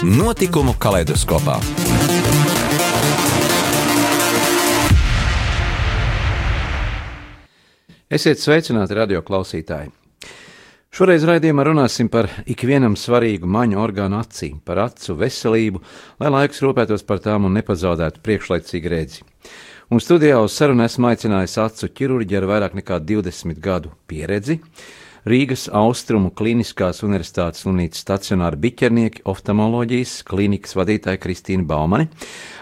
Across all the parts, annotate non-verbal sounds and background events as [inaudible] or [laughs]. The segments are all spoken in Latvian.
Notikumu kaleidoskopā. Esiet sveicināti, radio klausītāji! Šoreiz raidījumā runāsim par ikvienam svarīgu maņu orgānu acīm, par acu veselību, lai laiks rūpētos par tām un nepazaudētu priekšlaicīgu redzi. Un studijā uz sarunu esmu aicinājis acu ķirurģi ar vairāk nekā 20 gadu pieredzi. Rīgas Austrumu Kliniskās Universitātes slimnīcas stacionāra biķernieki, oftalmoloģijas klīnikas vadītāja Kristīna Baumani,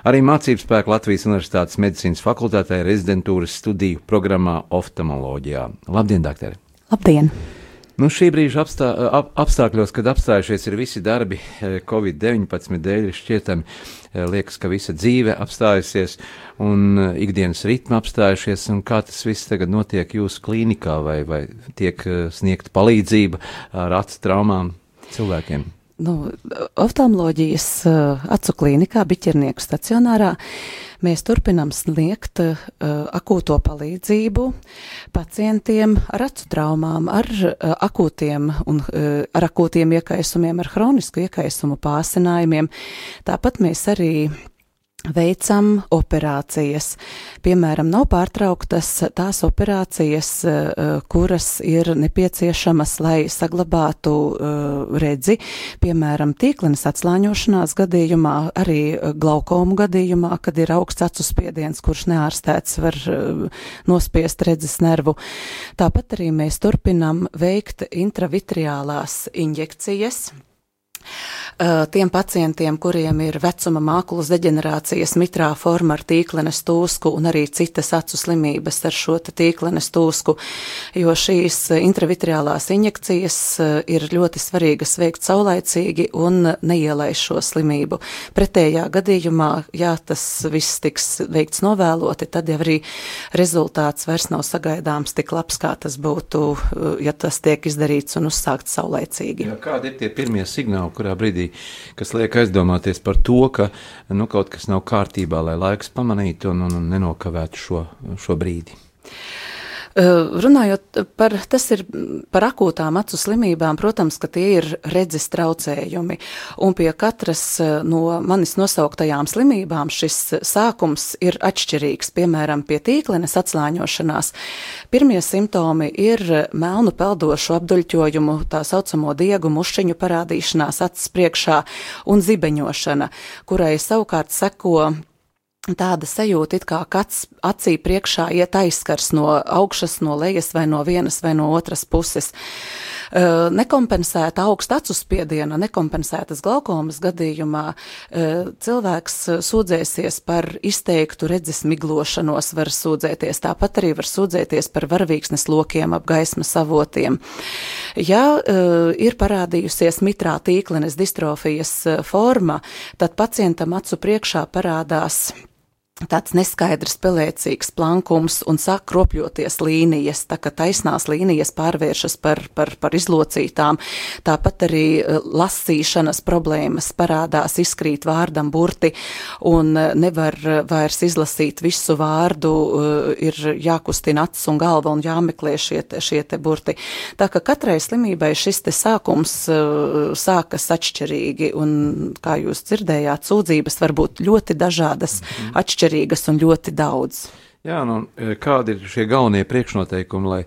arī mācības spēku Latvijas Universitātes medicīnas fakultātē rezidentūras studiju programmā oftalmoloģijā. Labdien, doktori! Labdien! Nu, šī brīža apstā, ap, apstākļos, kad apstājušies ir visi darbi eh, Covid-19 dēļ, šķietami liekas, ka visa dzīve apstājusies un ikdienas ritma apstājušies. Kā tas viss tagad notiek jūsu klīnikā, vai, vai tiek sniegta palīdzība ar acu traumām cilvēkiem? Nu, oftalmoloģijas acu klīnikā, biķernieku stacionārā. Mēs turpinām sniegt uh, akūto palīdzību pacientiem ar acu traumām, ar uh, akūtiem un uh, ar akūtiem iekaisumiem, ar hronisku iekaisumu pārsinājumiem. Tāpat mēs arī veicam operācijas. Piemēram, nav pārtrauktas tās operācijas, eh, kuras ir nepieciešamas, lai saglabātu uh, redzi. Piemēram, tīklenes atslāņošanās gadījumā, arī glaukomu gadījumā, kad ir augsts acu spiediens, kurš neārstēts var nospiest redzes nervu. Tāpat arī mēs turpinam veikt intravitriālās injekcijas Eh, tiem pacientiem, kuriem ir vecuma mākulas deģenerācijas mitrā forma ar tīklenes tūsku un arī citas acu slimības ar šo tīklenes tūsku, jo šīs intravitriālās injekcijas ir ļoti svarīgas veikt saulaicīgi un neielaist šo slimību. Pretējā gadījumā, ja tas viss tiks veikts novēloti, tad jau arī rezultāts vairs nav sagaidāms tik labs, kā tas būtu, ja tas tiek izdarīts un uzsākts saulaicīgi. Jā, kādi ir tie pirmie signāli, kurā brīdī kas liek aizdomāties par to, ka nu, kaut kas nav kārtībā, lai laiks pamanītu un, un nenokavētu šo, šo brīdi. Runājot par, tas ir par akūtām acu slimībām, protams, ka tie ir redzes traucējumi, un pie katras no manis nosauktajām slimībām šis sākums ir atšķirīgs. Piemēram, pie tīklenes atslāņošanās pirmie simptomi ir melnu peldošu apduļķojumu, tā saucamo diegu mušķiņu parādīšanās acis priekšā un zibeņošana, kurai savukārt seko tāda sajūta, it kā kāds acī priekšā iet aizskars no augšas, no lejas vai no vienas vai no otras puses. Nekompensēta augsta acu spiediena, nekompensētas glaukomas gadījumā cilvēks sūdzēsies par izteiktu redzes miglošanos, var sūdzēties, tāpat arī var sūdzēties par varavīksnes lokiem ap gaismas avotiem. Ja ir parādījusies mitrā tīklenes distrofijas forma, tad pacientam acu priekšā parādās tāds neskaidrs, pelēcīgs plankums un sāk kropļoties līnijas, tā ka taisnās līnijas pārvēršas par, par, par izlocītām. Tāpat arī eh, lasīšanas problēmas parādās, izkrīt vārdam burti un eh, nevar eh, vairs izlasīt visu vārdu, ir jākustina acis un galva un jāmeklē šie, šie te burti. Tā ka katrai slimībai šis te sākums sākas atšķirīgi un, kā jūs dzirdējāt, sūdzības var būt ļoti dažādas, mm. atšķirīgas atšķirīgas un ļoti daudz. Jā, nu, e, kādi ir šie galvenie priekšnoteikumi, lai,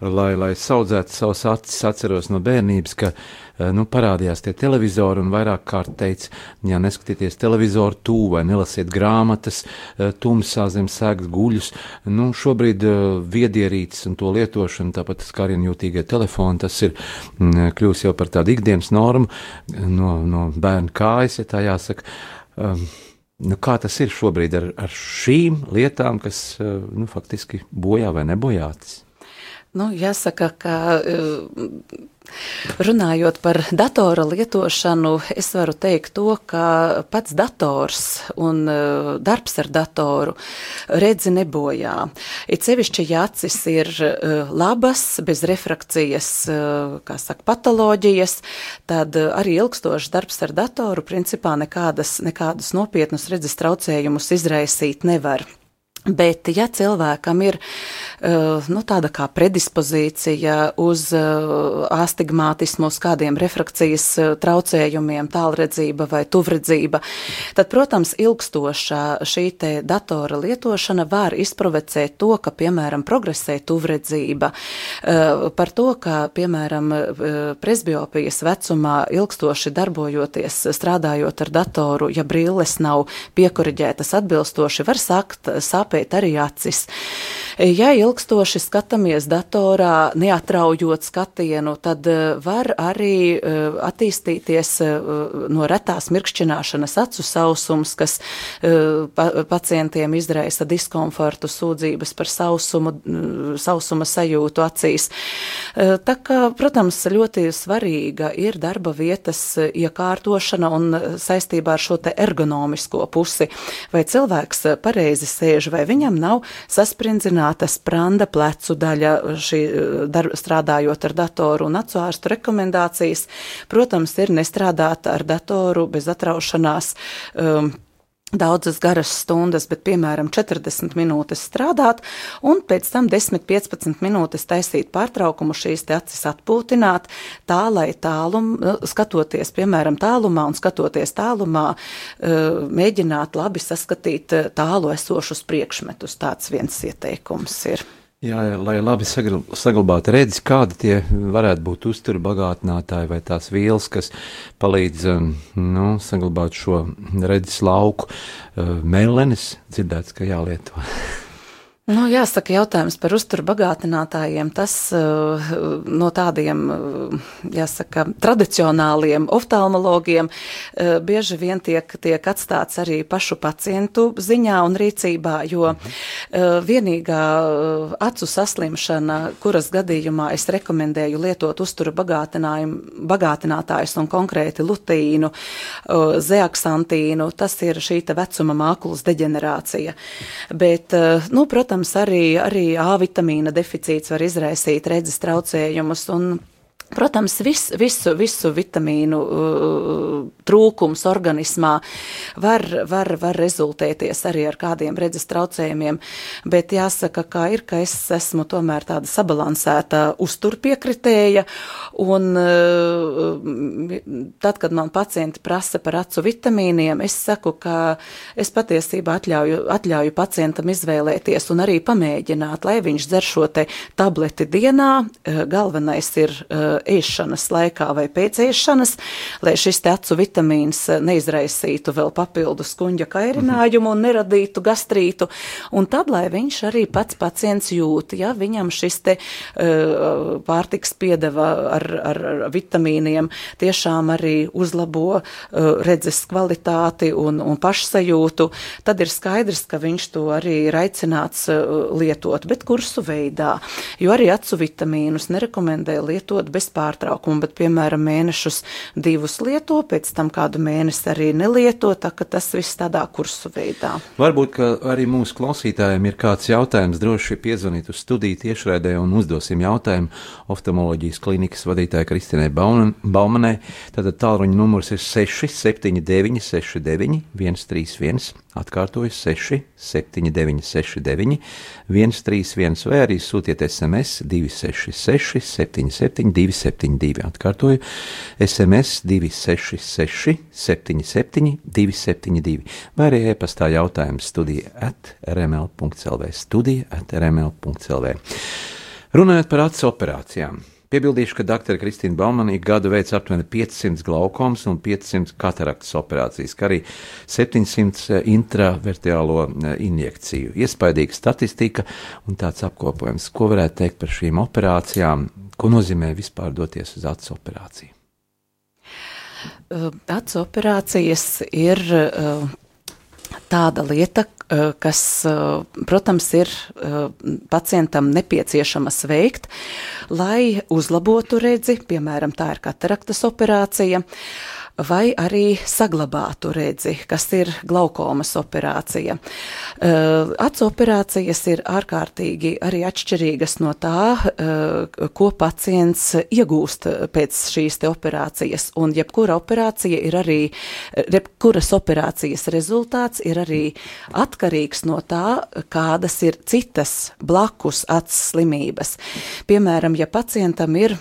lai, lai saudzētu savus acis? Atceros no bērnības, ka e, nu, parādījās tie televizori un vairāk kārt teica, ja neskatieties televizoru tū vai nelasiet grāmatas e, tumsā zem sēgas guļus. Nu, šobrīd viedierīces un to lietošana, tāpat skarienjūtīgie telefoni, tas ir kļūst jau par tādu ikdienas normu no, no bērnu kājas, ja tā jāsaka. Um, Nu, kā tas ir šobrīd ar, ar šīm lietām, kas eh, nu, faktiski bojā vai nebojātas? Nu, jāsaka, ka uh, Runājot par datora lietošanu, es varu teikt to, ka pats dators un uh, darbs ar datoru redzi nebojā. It sevišķi, ja acis ir uh, labas, bez refrakcijas, uh, kā saka, patoloģijas, tad arī ilgstošs darbs ar datoru principā nekādas, nekādus nopietnus redzes traucējumus izraisīt nevar. Bet, ja cilvēkam ir uh, nu, tāda kā predispozīcija uz uh, astigmātismu, uz kādiem refrakcijas uh, traucējumiem, tālredzība vai tuvredzība, tad, protams, ilgstošā šī datora lietošana var izprovocēt to, ka, piemēram, progresē tuvredzība, par to, ka, piemēram, presbiopijas vecumā ilgstoši darbojoties, strādājot ar datoru, ja brilles nav piekoriģētas atbilstoši, var sākt sāpēt sāpēt arī acis. Ja ilgstoši skatāmies datorā, neatraujot skatienu, tad eh, var arī eh, attīstīties eh, no retās mirkšķināšanas acu sausums, kas pacientiem izraisa diskomfortu, sūdzības par sausumu, sausuma sajūtu acīs. Tā kā, protams, ļoti svarīga ir darba vietas iekārtošana un saistībā ar šo te ergonomisko pusi, vai cilvēks pareizi sēž, vai viņam nav sasprindzināts palielināta spranda plecu daļa, šī, dar, strādājot ar datoru un acu ārstu rekomendācijas, protams, ir nestrādāt ar datoru bez atraušanās. Um, daudzas garas stundas, bet piemēram 40 minūtes strādāt, un pēc tam 10-15 minūtes taisīt pārtraukumu, šīs acis atpūtināt, tā lai tālum, skatoties, piemēram, tālumā un skatoties tālumā, eh, mēģināt labi saskatīt eh, tālu esošus priekšmetus. Tāds viens ieteikums ir. Jā, lai labi saglabātu redzi, kādi tie varētu būt uzturu bagātinātāji vai tās vielas, kas palīdz um, nu, saglabāt šo redzes lauku. Uh, Melenis dzirdēts, ka jālieto. [laughs] Nu, jāsaka, jautājums par uzturu bagātinātājiem. Tas uh, no tādiem, uh, jāsaka, tradicionāliem oftalmologiem uh, bieži vien tiek, tiek atstāts arī pašu pacientu ziņā un rīcībā, jo vienīgā acu saslimšana, kuras gadījumā es rekomendēju lietot uzturu bagātinātājus un konkrēti lutīnu, zeaksantīnu, tas ir šī vecuma mākulas deģenerācija. Bet, nu, protams, Protams, arī, arī A vitamīna deficīts var izraisīt redzes traucējumus, un Protams, vis, visu, visu vitamīnu uh, trūkums organismā var, var, var rezultēties arī ar kādiem redzes traucējumiem, bet jāsaka, kā ir, ka es esmu tomēr tāda sabalansēta uzturpiekritēja, un uh, tad, kad man pacienti prasa par acu vitamīniem, es saku, ka es patiesībā atļauju, atļauju pacientam izvēlēties un arī pamēģināt, lai viņš dzer šo te tableti dienā, uh, galvenais ir uh, ēšanas laikā vai pēc ēšanas, lai šis acu vitamīns neizraisītu vēl papildus kuņģa kairinājumu un neradītu gastrītu. Un tad, lai viņš arī pats pacients jūt, ja viņam šis te uh, pārtiks piedeva ar, ar, ar vitamīniem tiešām arī uzlabo uh, redzes kvalitāti un, un pašsajūtu, tad ir skaidrs, ka viņš to arī ir aicināts uh, lietot, bet kursu veidā, jo arī acu vitamīnus nerekomendē lietot bez pārtraukumu, bet, piemēram, mēnešus divus lieto, pēc tam kādu mēnesi arī nelieto, tā ka tas viss tādā kursu veidā. Varbūt, ka arī mūsu klausītājiem ir kāds jautājums, droši piezvanīt uz studiju tiešraidē un uzdosim jautājumu oftalmoloģijas klinikas vadītāja Kristīnai Baumanai. Tātad tālruņa numurs ir 679 69 131. Atkārtoju 6, 7, 9, 6, 9, 1, 3, 1, vai arī sūtiet SMS 266, 77, 272. Atkārtoju SMS 266, 77, 272, vai arī e-pastā jautājums studija at rml.clv. Studija at rml.clv. Runājot par acu operācijām. Piebildīšu, ka dr. Kristīna Baumana ik gadu veic aptuveni 500 glaukomas un 500 kataraktas operācijas, kā arī 700 eh, intravertiālo eh, injekciju. Iespaidīga statistika un tāds apkopojums. Ko varētu teikt par šīm operācijām? Ko nozīmē vispār doties uz acu operāciju? Acu operācijas ir tāda lieta, kas, protams, ir pacientam nepieciešamas veikt, lai uzlabotu redzi, piemēram, tā ir kataraktas operācija vai arī saglabātu redzi, kas ir glaukomas operācija. Uh, acu operācijas ir ārkārtīgi arī atšķirīgas no tā, uh, ko pacients iegūst pēc šīs te operācijas, un jebkura operācija ir arī, jebkuras operācijas rezultāts ir arī atkarīgs no tā, kādas ir citas blakus acs slimības. Piemēram, ja pacientam ir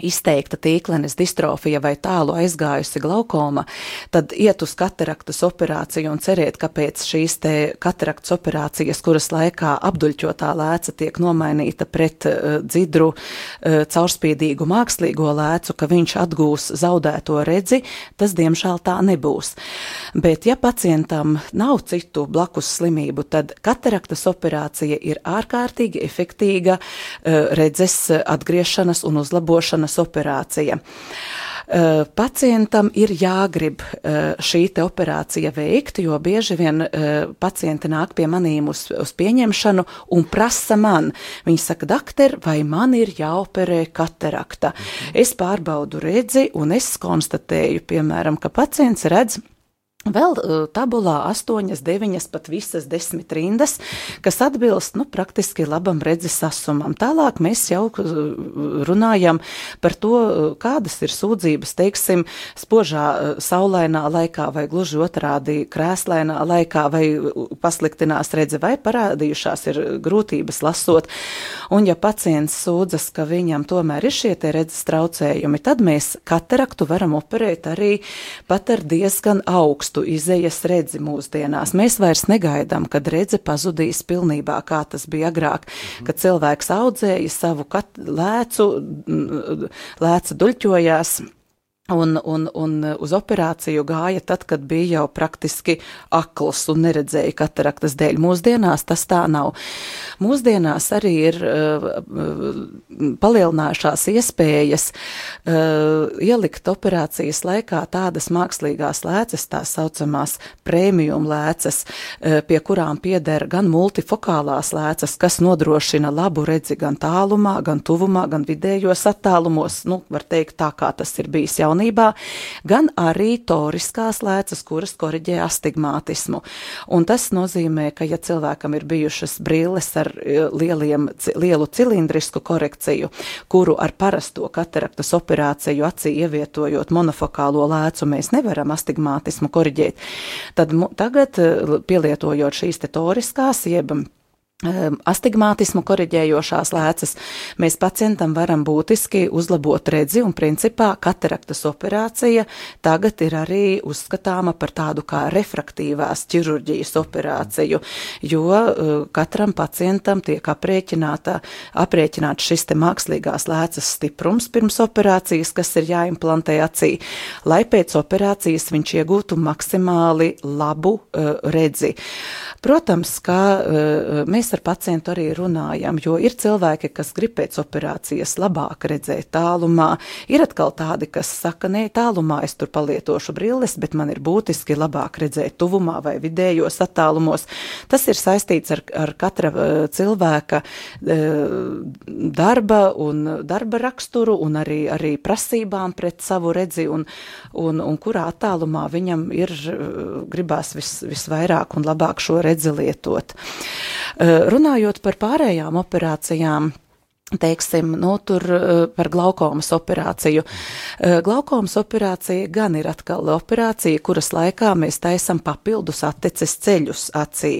izteikta tīklenes distrofija vai tālu aizgājusi glaukoma, tad iet uz kataraktas operāciju un cerēt, ka pēc šīs te kataraktas operācijas, kuras laikā apduļķotā lēca tiek nomainīta pret uh, dzidru, uh, caurspīdīgu mākslīgo lēcu, ka viņš atgūs zaudēto redzi, tas diemžēl tā nebūs. Bet ja pacientam nav citu blakus slimību, tad kataraktas operācija ir ārkārtīgi efektīga uh, redzes atgriešanas un uzlabošanas āršanas operācija. Uh, pacientam ir jāgrib uh, šī operācija veikt, jo bieži vien uh, pacienti nāk pie manīm uz, uz pieņemšanu un prasa man. Viņi saka, doktor, vai man ir jāoperē katarakta? Mhm. Es pārbaudu redzi un es konstatēju, piemēram, ka pacients redz Vēl uh, tabulā astoņas, deviņas, pat visas desmit rindas, kas atbilst nu, praktiski labam redzes sasumam. Tālāk mēs jau uh, runājam par to, uh, kādas ir sūdzības, teiksim, spožā saulainā laikā vai gluži otrādi krēslainā laikā vai pasliktinās redze vai parādījušās ir grūtības lasot. Un ja pacients sūdzas, ka viņam tomēr ir šie te redzes traucējumi, tad mēs kataraktu varam operēt arī pat ar diezgan augstu augstu izējas redzi mūsdienās. Mēs vairs negaidām, kad redze pazudīs pilnībā, kā tas bija agrāk, mhm. kad cilvēks audzēja savu lēcu, lēca duļķojās Un, un, un uz operāciju gāja tad, kad bija jau praktiski akls un neredzēja kataraktas dēļ. Mūsdienās tas tā nav. Mūsdienās arī ir uh, palielinājušās iespējas uh, ielikt operācijas laikā tādas mākslīgās lēcas, tās saucamās prēmijum lēcas, uh, pie kurām pieder gan multifokālās lēcas, kas nodrošina labu redzi gan tālumā, gan tuvumā, gan vidējos attālumos, nu, var teikt tā, kā tas ir bijis jaunībā jaunībā, gan arī toriskās lēcas, kuras koriģē astigmātismu. Un tas nozīmē, ka ja cilvēkam ir bijušas brilles ar e, lieliem, lielu cilindrisku korekciju, kuru ar parasto kataraktas operāciju acī ievietojot monofokālo lēcu mēs nevaram astigmātismu koriģēt, tad tagad e, pielietojot šīs te toriskās, jeb astigmātismu koriģējošās lēcas, mēs pacientam varam būtiski uzlabot redzi, un principā kataraktas operācija tagad ir arī uzskatāma par tādu kā refraktīvās ķirurģijas operāciju, jo uh, katram pacientam tiek aprēķināta, aprēķināts šis te mākslīgās lēcas stiprums pirms operācijas, kas ir jāimplantē acī, lai pēc operācijas viņš iegūtu maksimāli labu uh, redzi. Protams, ka uh, mēs ar pacientu arī runājam, jo ir cilvēki, kas grib pēc operācijas labāk redzēt tālumā, ir atkal tādi, kas saka, nē, tālumā es tur palietošu brilles, bet man ir būtiski labāk redzēt tuvumā vai vidējos attālumos. Tas ir saistīts ar, ar katra uh, cilvēka uh, darba un darba raksturu un arī, arī prasībām pret savu redzi un, un, un kurā attālumā viņam ir uh, gribās vis, visvairāk un labāk šo redzi lietot. Runājot par pārējām operācijām, teiksim, nu, tur par glaukomas operāciju. Glaukomas operācija gan ir atkal operācija, kuras laikā mēs taisam papildus atteces ceļus acī.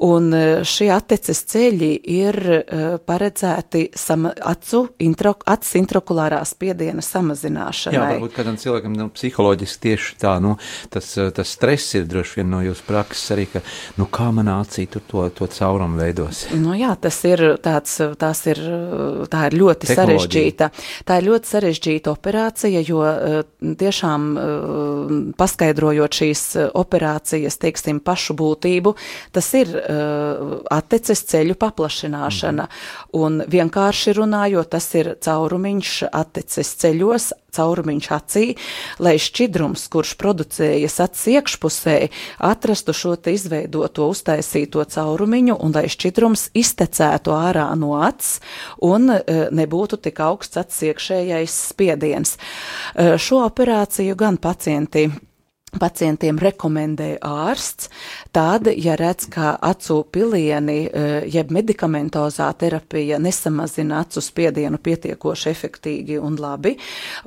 Un e, šie atteces ceļi ir e, paredzēti sama, acu intro, acis intrakulārā spiediena samazināšanai. Jā, varbūt kādam cilvēkam nu, psiholoģiski tieši tā, nu, tas, e, tas stress ir droši vien no jūsu prakses arī, ka, nu, kā manā acī tur to, to caurumu veidos. Nu jā, tas ir tāds, tās ir, tā ir ļoti sarežģīta, tā ir ļoti sarežģīta operācija, jo tiešām paskaidrojot šīs operācijas, teiksim, pašu būtību, tas ir atteces ceļu paplašināšana. Mm. Un vienkārši runājot, tas ir caurumiņš atteces ceļos, caurumiņš acī, lai šķidrums, kurš producējas acis iekšpusē, atrastu šo te izveidoto, uztaisīto caurumiņu un lai šķidrums iztecētu ārā no acis un e, nebūtu tik augsts acis iekšējais spiediens. E, šo operāciju gan pacienti pacientiem rekomendē ārsts, tad, ja redz, ka acu pilieni, e, jeb medikamentozā terapija nesamazina acu spiedienu pietiekoši efektīgi un labi,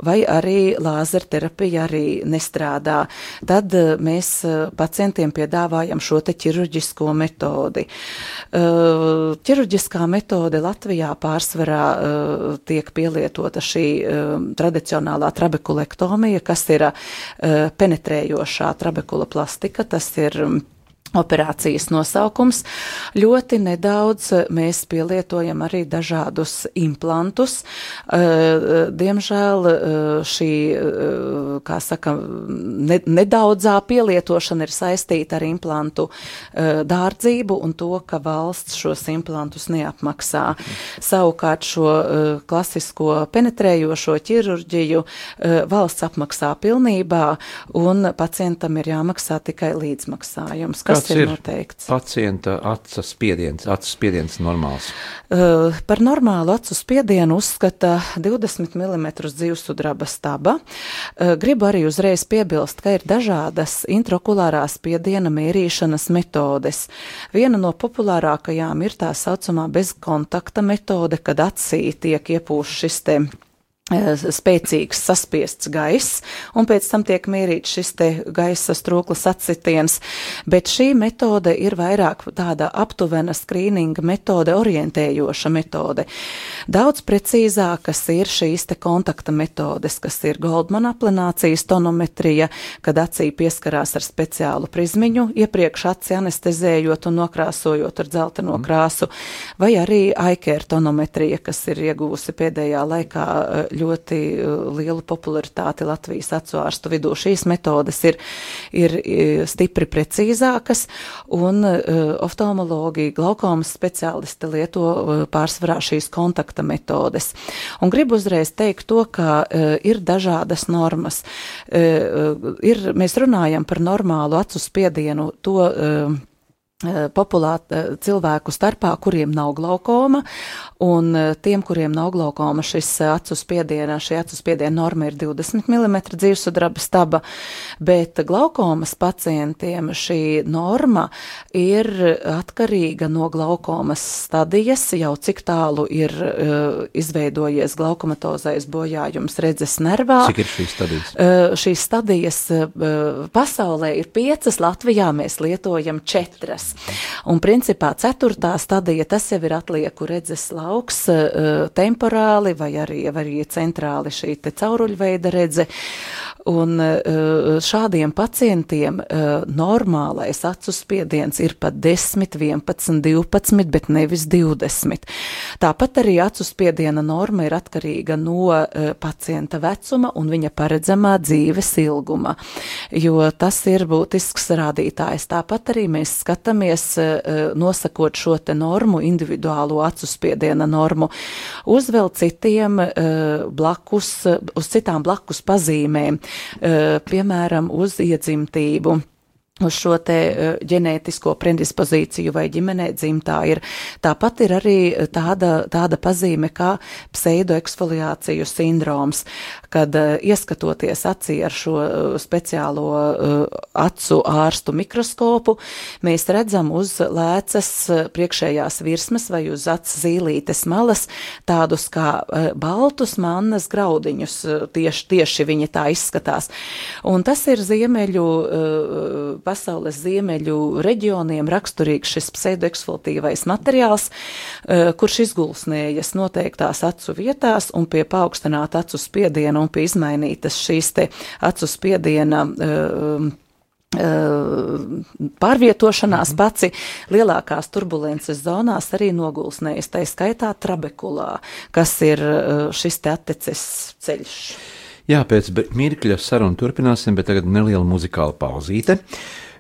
vai arī lāzerterapija arī nestrādā, tad e, mēs e, pacientiem piedāvājam šo te ķirurģisko metodi. Ķirurģiskā metode Latvijā pārsvarā tiek pielietota šī tradicionālā trabekulektomija, kas ir penetrējoša ceļojošā trabekula plastika. Tas ir operācijas nosaukums. Ļoti nedaudz mēs pielietojam arī dažādus implantus. Eh, eh, diemžēl eh, šī, kā saka, nedaudzā pielietošana ir saistīta ar implantu dārdzību un to, ka valsts šos implantus neapmaksā. Savukārt šo klasisko penetrējošo ķirurģiju valsts apmaksā pilnībā un pacientam ir jāmaksā tikai līdzmaksājums. Kas tas ir, ir noteikts. Pacienta acu spiediens, acu spiediens normāls. Uh, par normālu acu spiedienu uzskata 20 mm dzīvesudraba staba. Uh, gribu arī uzreiz piebilst, ka ir dažādas intraokulārā spiediena mērīšanas metodes. Viena no populārākajām ir tā saucamā bezkontakta metode, kad acī tiek iepūš šis te spēcīgs saspiests gaiss, un pēc tam tiek mērīts šis te gaisa stroklis atsitiens, bet šī metode ir vairāk tāda aptuvena skrīninga metode, orientējoša metode. Daudz precīzākas ir šīs te kontakta metodes, kas ir Goldman aplenācijas tonometrija, kad acī pieskarās ar speciālu prizmiņu, iepriekš aci anestezējot un nokrāsojot ar dzelteno mm. krāsu, vai arī Aikēra tonometrija, kas ir iegūsi pēdējā laikā eh, ļoti uh, lielu popularitāti Latvijas acu ārstu vidū. Šīs metodes ir, ir stipri precīzākas, un uh, oftalmologi, glaukomas speciālisti lieto uh, pārsvarā šīs kontakta metodes. Un gribu uzreiz teikt to, ka ir dažādas normas. Ir, mēs runājam par normālu acu spiedienu, to Eh, populāti eh, cilvēku starpā, kuriem nav glaukoma, un eh, tiem, kuriem nav glaukoma, šis acu spiediena, šī acu spiediena norma ir 20 mm dzīvesudraba staba, bet glaukomas pacientiem šī norma ir atkarīga no glaukomas stadijas, jau cik tālu ir uh, izveidojies glaukomatozais bojājums redzes nervā. Cik ir šīs stadijas? Uh, šīs stadijas uh, pasaulē ir piecas, Latvijā mēs lietojam četras. Un principā ceturtā stadija tas jau ir atlieku redzes lauks uh, temporāli vai arī, vai arī centrāli šī cauruļveida redze. Un uh, šādiem pacientiem uh, normālais acu spiediens ir pat 10, 11, 12, bet nevis 20. Tāpat arī acu spiediena norma ir atkarīga no pacienta vecuma un viņa paredzamā dzīves ilguma, jo tas ir būtisks rādītājs. Tāpat arī mēs skatāmies nosakot šo te normu, individuālo acu spiediena normu, uz vēl citiem blakus, uz citām blakus pazīmēm, piemēram, uz iedzimtību uz šo te uh, ģenētisko predispozīciju vai ģimenē dzimtā ir. Tāpat ir arī tāda, tāda pazīme kā pseidoeksfoliāciju sindroms, kad uh, ieskatoties acī ar šo uh, speciālo acu ārstu mikroskopu, mēs redzam uz lēcas priekšējās virsmas vai uz acu zīlītes malas tādus kā baltus mannas graudiņus, tieši, tieši viņi tā izskatās. Un tas ir ziemeļu pasaules ziemeļu reģioniem raksturīgs šis pseidoeksfoliatīvais materiāls, eh, kurš izgulsnējas noteiktās acu vietās un pie paaugstināta acu spiediena pie izmainītas šīs te acu spiediena uh, pārvietošanās mhm. paci lielākās turbulences zonās arī nogulsnējas, tā skaitā trabekulā, kas ir šis te atteces ceļš. Jā, pēc mirkļa sarunu turpināsim, bet tagad neliela muzikāla pauzīte.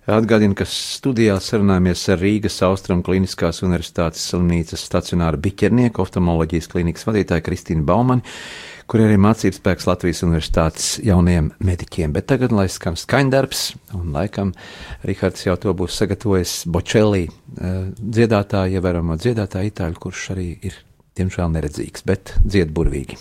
Atgādinu, ka studijā sarunājamies ar Rīgas Austrum Kliniskās Universitātes slimnīcas stacionāra biķernieku oftalmoloģijas klīnikas vadītāju Kristīnu Baumani, kur ir arī mācības spēks Latvijas Universitātes jaunajiem mediķiem. Bet tagad, lai skan skaņdarbs, un laikam Rihards jau to būs sagatavojis Bočelī dziedātāja, ievērojamo dziedātāju itāļu, kurš arī ir diemžēl neredzīgs, bet dzied burvīgi.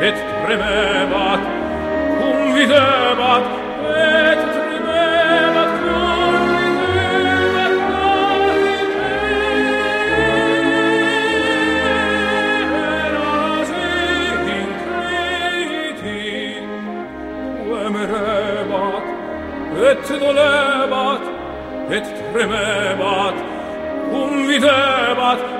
et tremebat, cum videbat, et tremebat, cum videbat, Emerebat, et dolebat, et tremebat, cum videbat,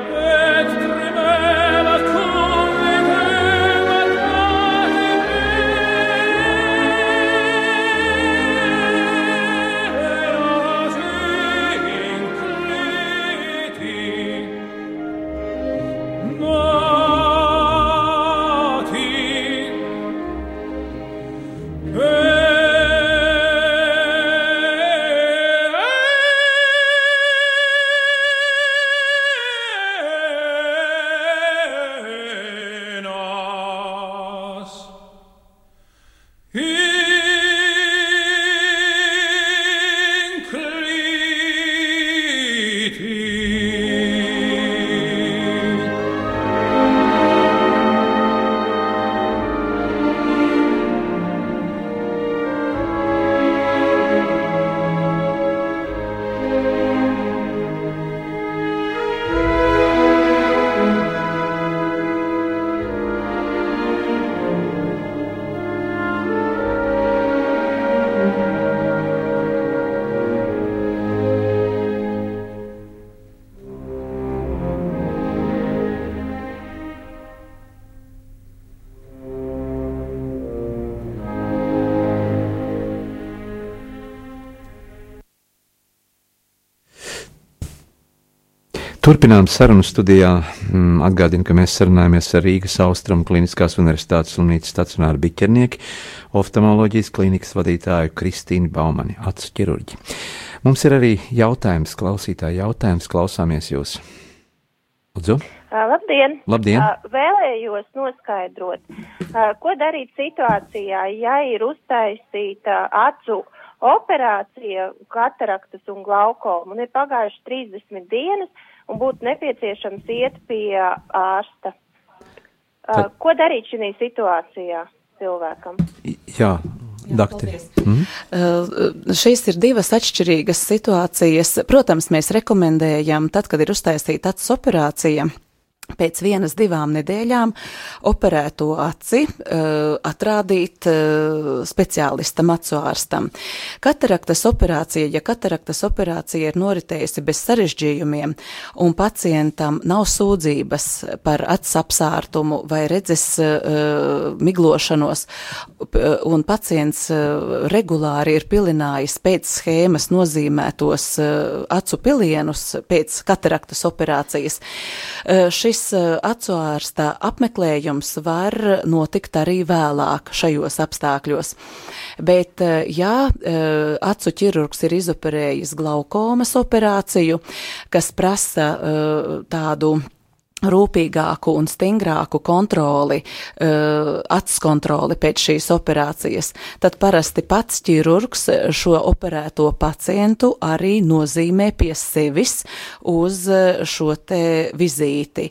Turpinām sarunu studijā. Mm, atgādinu, ka mēs sarunājamies ar Rīgas Austrumu Kliniskās Universitātes slimnīcas stacionāru biķernieki, oftalmoloģijas klīnikas vadītāju Kristīnu Baumani, acu ķirurģi. Mums ir arī jautājums, klausītāji jautājums, klausāmies jūs. Lūdzu. Labdien! Labdien! Vēlējos noskaidrot, ko darīt situācijā, ja ir uztaisīta acu operācija, kataraktas un glaukoma, un ir pagājuši 30 dienas, un būtu nepieciešams iet pie ārsta. Uh, ko darīt šī situācijā cilvēkam? Jā, Daktari. Mm. Uh, šīs ir divas atšķirīgas situācijas. Protams, mēs rekomendējam, tad, kad ir uztaisīta acis operācija, pēc vienas, divām nedēļām operēto aci uh, atrādīt uh, speciālistam, acu ārstam. Kataraktas operācija, ja kataraktas operācija ir noritējusi bez sarežģījumiem un pacientam nav sūdzības par acu apsārtumu vai redzes uh, miglošanos, un pacients uh, regulāri ir pilinājis pēc schēmas nozīmētos uh, acu pilienus pēc kataraktas operācijas, uh, šis eh, acu ārsta apmeklējums var notikt arī vēlāk šajos apstākļos. Bet, eh, ja eh, acu ķirurgs ir izoperējis glaukomas operāciju, kas prasa tādu rūpīgāku un stingrāku kontroli, uh, acs kontroli pēc šīs operācijas, tad parasti pats ķirurgs šo operēto pacientu arī nozīmē pie sevis uz šo te vizīti.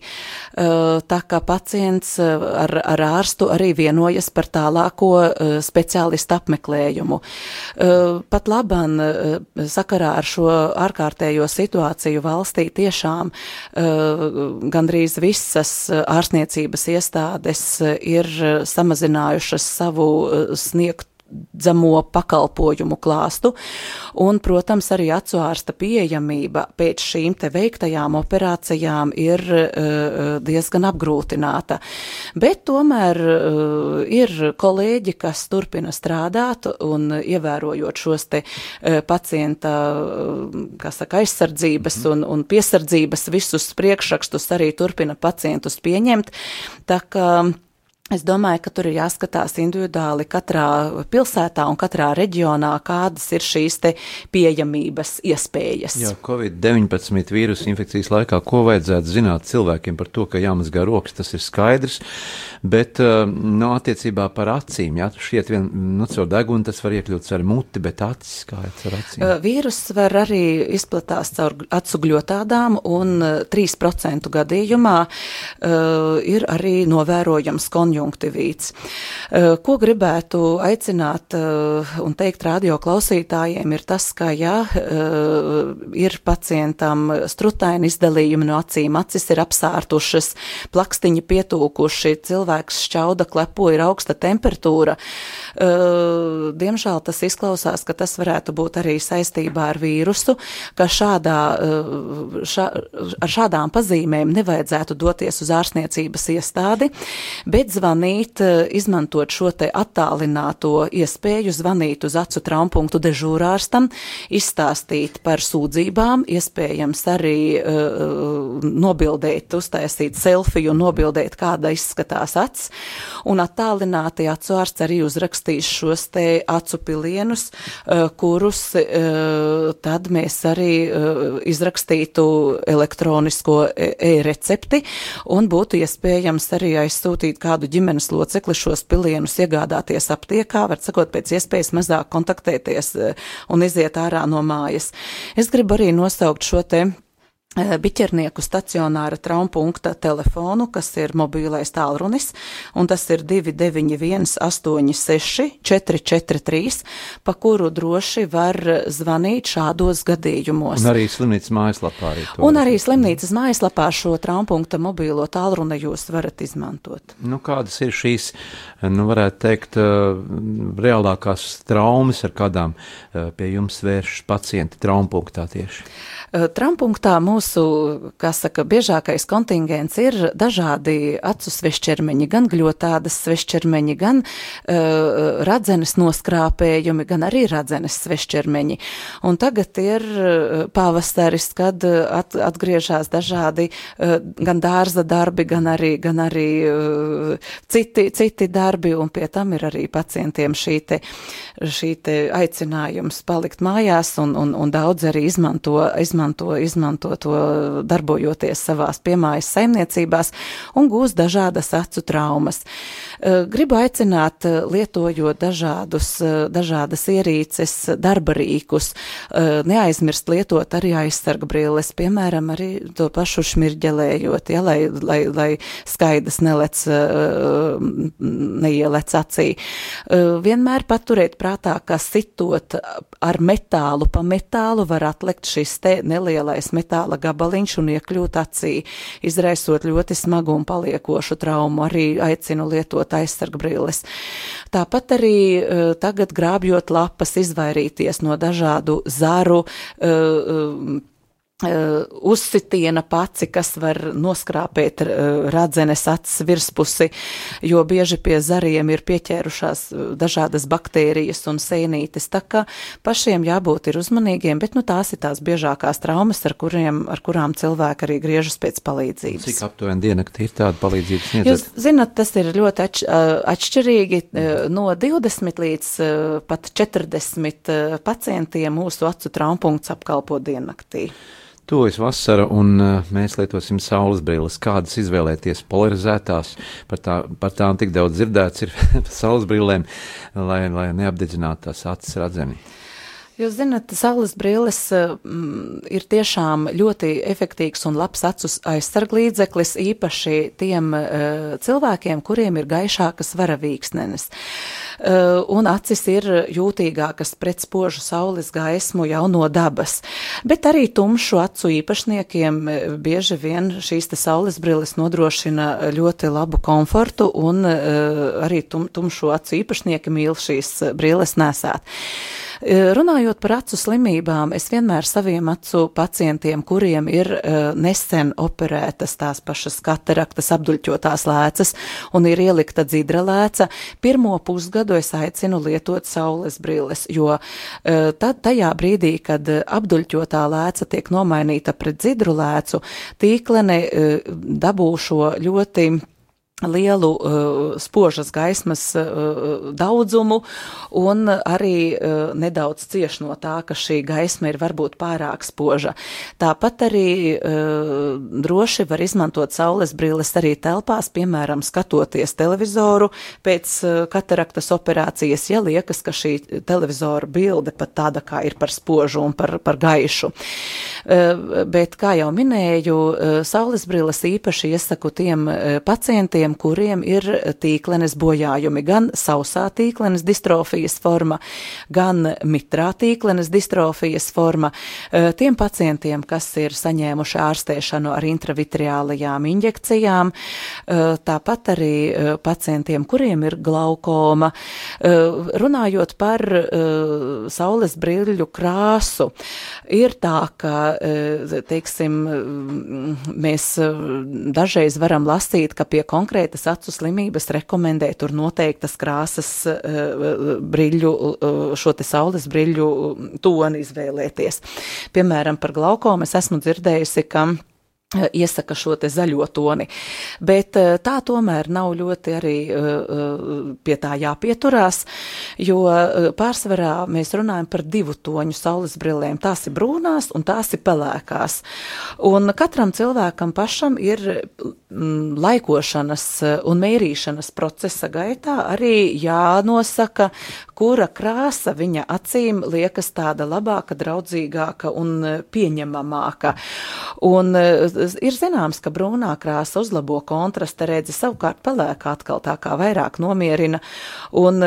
Uh, tā kā pacients ar, ar ārstu arī vienojas par tālāko uh, speciālistu apmeklējumu. Pat laban sakarā ar šo ārkārtējo situāciju valstī tiešām gandrīz gandrīz visas eh, ārstniecības iestādes eh, ir eh, samazinājušas savu sniegt dzamo pakalpojumu klāstu, un, protams, arī acu ārsta pieejamība pēc šīm te veiktajām operācijām ir uh, diezgan apgrūtināta. Bet tomēr uh, ir kolēģi, kas turpina strādāt un ievērojot šos te uh, pacienta, kā saka, aizsardzības un, un piesardzības visus priekšrakstus arī turpina pacientus pieņemt. Tā kā Es domāju, ka tur ir jāskatās individuāli katrā pilsētā un katrā reģionā, kādas ir šīs pieejamības iespējas. Jā, Covid-19 vīrusu infekcijas laikā, ko vajadzētu zināt cilvēkiem par to, ka jāmazgā rokas, tas ir skaidrs, bet uh, no nu, attiecībā par acīm, jā, šiet vien, nu, caur degunu tas var iekļūt ar muti, bet acis kā ar acīm. Uh, vīrus var arī izplatās caur acu gļotādām un 3% uh, gadījumā uh, ir arī novērojams konjunktīvs konjunktivīts. Eh, ko gribētu aicināt eh, un teikt radio klausītājiem ir tas, ka, ja eh, ir pacientam strutaini izdalījumi no acīm, acis ir apsārtušas, plakstiņi pietūkuši, cilvēks šķauda klepo, ir augsta temperatūra, diemžēl tas izklausās, ka tas varētu būt arī saistībā ar vīrusu, ka šādā, šā, ar šādām pazīmēm nevajadzētu doties uz ārstniecības iestādi, bet zvanīt, eh, izmantot šo te attālināto iespēju zvanīt uz acu traumpunktu dežūrārstam, izstāstīt par sūdzībām, iespējams arī uh, nobildēt, uztaisīt selfiju un nobildēt, kāda izskatās acs, un attālināti acu ārsts arī uzrakstīs šos te acu pilienus, uh, kurus uh, tad mēs arī uh, izrakstītu elektronisko e-recepti un būtu iespējams arī aizsūtīt kādu ģimenes locekli šos pilienus iegādāties aptiekā, var sakot, pēc iespējas mazāk kontaktēties eh, un iziet ārā no mājas. Es gribu arī nosaukt šo te biķernieku stacionāra traumpunkta telefonu, kas ir mobilais tālrunis, un tas ir 291 86 443, pa kuru droši var zvanīt šādos gadījumos. Un arī slimnīcas mājaslapā arī to. Un arī slimnīcas mājaslapā šo traumpunkta mobilo tālruni jūs varat izmantot. Nu, kādas ir šīs, nu, varētu teikt, eh, reālākās traumas, ar kādām eh, pie jums vēršas pacienti traumpunktā tieši? Traumpunktā mūs mūsu, kā saka, biežākais kontingents ir dažādi acu svešķermeņi, gan gļotādas svešķermeņi, gan uh, radzenes noskrāpējumi, gan arī radzenes svešķermeņi. Un tagad ir pavasaris, kad at, atgriežas dažādi uh, gan dārza darbi, gan arī, gan arī uh, citi, citi darbi, un pie tam ir arī pacientiem šī te, šī te aicinājums palikt mājās, un, un, un daudz arī izmanto, izmanto, izmanto to darbojoties savās piemājas saimniecībās un gūs dažādas acu traumas. Eh, gribu aicināt, eh, lietojot dažādus, dažādas ierīces, darba rīkus, neaizmirst lietot arī aizsarga brilles, piemēram, arī to pašu šmirģelējot, ja, lai, lai, lai skaidrs nelec, neielec acī. Vienmēr paturēt prātā, ka sitot ar metālu pa metālu var atlikt šis te nelielais metāla gabaliņš un iekļūt acī, izraisot ļoti smagu un paliekošu traumu. Arī aicinu lietot aizsarga brilles. Tāpat arī uh, tagad grābjot lapas, izvairīties no dažādu zaru. Uh, uzsitiena paci, kas var noskrāpēt uh, radzenes acis virspusi, jo bieži pie zariem ir pieķērušās uh, dažādas baktērijas un sēnītes, tā kā pašiem jābūt ir uzmanīgiem, bet nu tās ir tās biežākās traumas, ar, kuriem, ar kurām cilvēki arī griežas pēc palīdzības. Cik aptuveni dienakti ir tāda palīdzības sniedzat? Jūs zinat, tas ir ļoti atš atšķirīgi, no 20 līdz pat 40 pacientiem mūsu acu traumppunkts apkalpo diennaktī. Tuvojas vasara, un uh, mēs lietosim saules brilles. Kādas izvēlēties polarizētās, par, tā, par tām tik daudz dzirdēts ir [laughs] saules brillēm, lai, lai neapdedzinātu tās acis redzeni. Jūs zināt, saules brilles mm, ir tiešām ļoti efektīvs un labs acu aizsarglīdzeklis, īpaši tiem uh, cilvēkiem, kuriem ir gaišākas varavīksnenes. Uh, un acis ir jūtīgākas pret spožu saules gaismu jau no dabas. Bet arī tumšu acu īpašniekiem bieži vien šīs te saules brilles nodrošina ļoti labu komfortu un uh, arī tum, tumšu acu īpašnieki mīl šīs brilles nesāt. Runājot par acu slimībām, es vienmēr saviem acu pacientiem, kuriem ir nesen operētas tās pašas kataraktas apduļķotās lēcas un ir ielikta dzidra lēca, pirmo pusgadu es aicinu lietot saules brilles, jo tad tajā brīdī, kad apduļķotā lēca tiek nomainīta pret dzidru lēcu, tīklene dabū šo ļoti lielu uh, spožas gaismas uh, daudzumu un arī uh, nedaudz cieš no tā, ka šī gaisma ir varbūt pārāk spoža. Tāpat arī uh, droši var izmantot saules brilles arī telpās, piemēram, skatoties televizoru pēc uh, kataraktas operācijas, ja liekas, ka šī televizora bilde pat tāda kā ir par spožu un par, par gaišu. Uh, bet, kā jau minēju, uh, saules brilles īpaši iesaku tiem uh, pacientiem, cilvēkiem, kuriem ir tīklenes bojājumi, gan sausā tīklenes distrofijas forma, gan mitrā tīklenes distrofijas forma. E, tiem pacientiem, kas ir saņēmuši ārstēšanu ar intravitriālajām injekcijām, e, tāpat arī e, pacientiem, kuriem ir glaukoma. Runājot par saules brīļu krāsu, ir tā, ka, teiksim, mēs dažreiz varam lasīt, ka pie konkrēta konkrētas acu slimības rekomendē tur noteiktas krāsas uh, briļu, uh, šo te saules briļu toni izvēlēties. Piemēram, par glaukomu es esmu dzirdējusi, ka Eh, [clears throat] iesaka šo zaļo toni. Bet eh, tā tomēr nav ļoti arī eh, pie tā jāpieturās, jo pārsvarā mēs runājam par divu toņu saules brillēm. Tās ir brūnās un tās ir pelēkās. Un katram cilvēkam pašam ir mm, laikošanas un mērīšanas procesa gaitā arī jānosaka, kura krāsa viņa acīm liekas tāda labāka, draudzīgāka un pieņemamāka. Un ir zināms, ka brūnā krāsa uzlabo kontrasta redzi, savukārt pelēkā atkal tā kā vairāk nomierina, un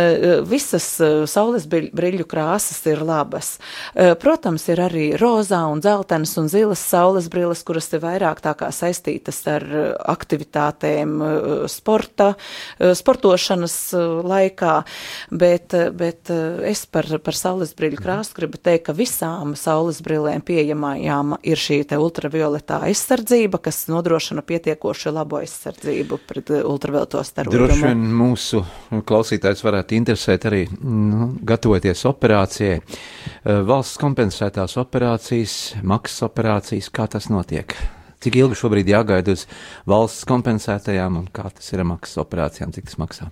visas saules briļu krāsas ir labas. Protams, ir arī rozā un dzeltenas un zilas saules brilles, kuras ir vairāk tā kā saistītas ar aktivitātēm sporta, sportošanas laikā, bet, bet es par, par saules briļu krāsu gribu teikt, ka visām saules brillēm pieejamajām ir šī te ultravioletā aizsardzība, kas nodrošina pietiekoši labu aizsardzību pret ultravioleto starojumu. Droši vien mūsu klausītājs varētu interesēt arī nu, gatavoties operācijai. Eh, valsts kompensētās operācijas, maksas operācijas, kā tas notiek? Cik ilgi šobrīd jāgaida uz valsts kompensētajām un kā tas ir maksas operācijām, cik tas maksā?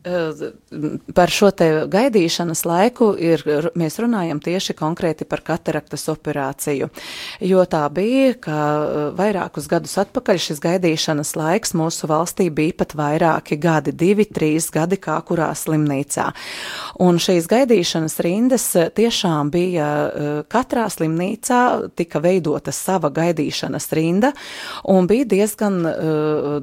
Par šo te gaidīšanas laiku ir, mēs runājam tieši konkrēti par kataraktas operāciju, jo tā bija, ka vairākus gadus atpakaļ šis gaidīšanas laiks mūsu valstī bija pat vairāki gadi, divi, trīs gadi kā kurā slimnīcā. Un šīs gaidīšanas rindas tiešām bija katrā slimnīcā tika veidota sava gaidīšanas rinda un bija diezgan,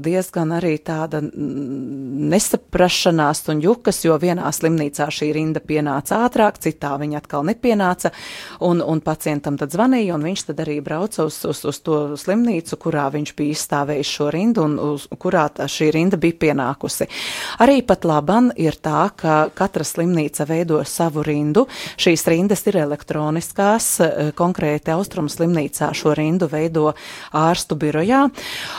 diezgan arī tāda nesaprašana stāst un jukas, jo vienā slimnīcā šī rinda pienāca ātrāk, citā viņa atkal nepienāca, un, un pacientam tad zvanīja, un viņš tad arī brauca uz, uz, uz to slimnīcu, kurā viņš bija izstāvējis šo rindu, un uz kurā šī rinda bija pienākusi. Arī pat laban ir tā, ka katra slimnīca veido savu rindu. Šīs rindas ir elektroniskās, eh, konkrēti Austrumu slimnīcā šo rindu veido ārstu birojā,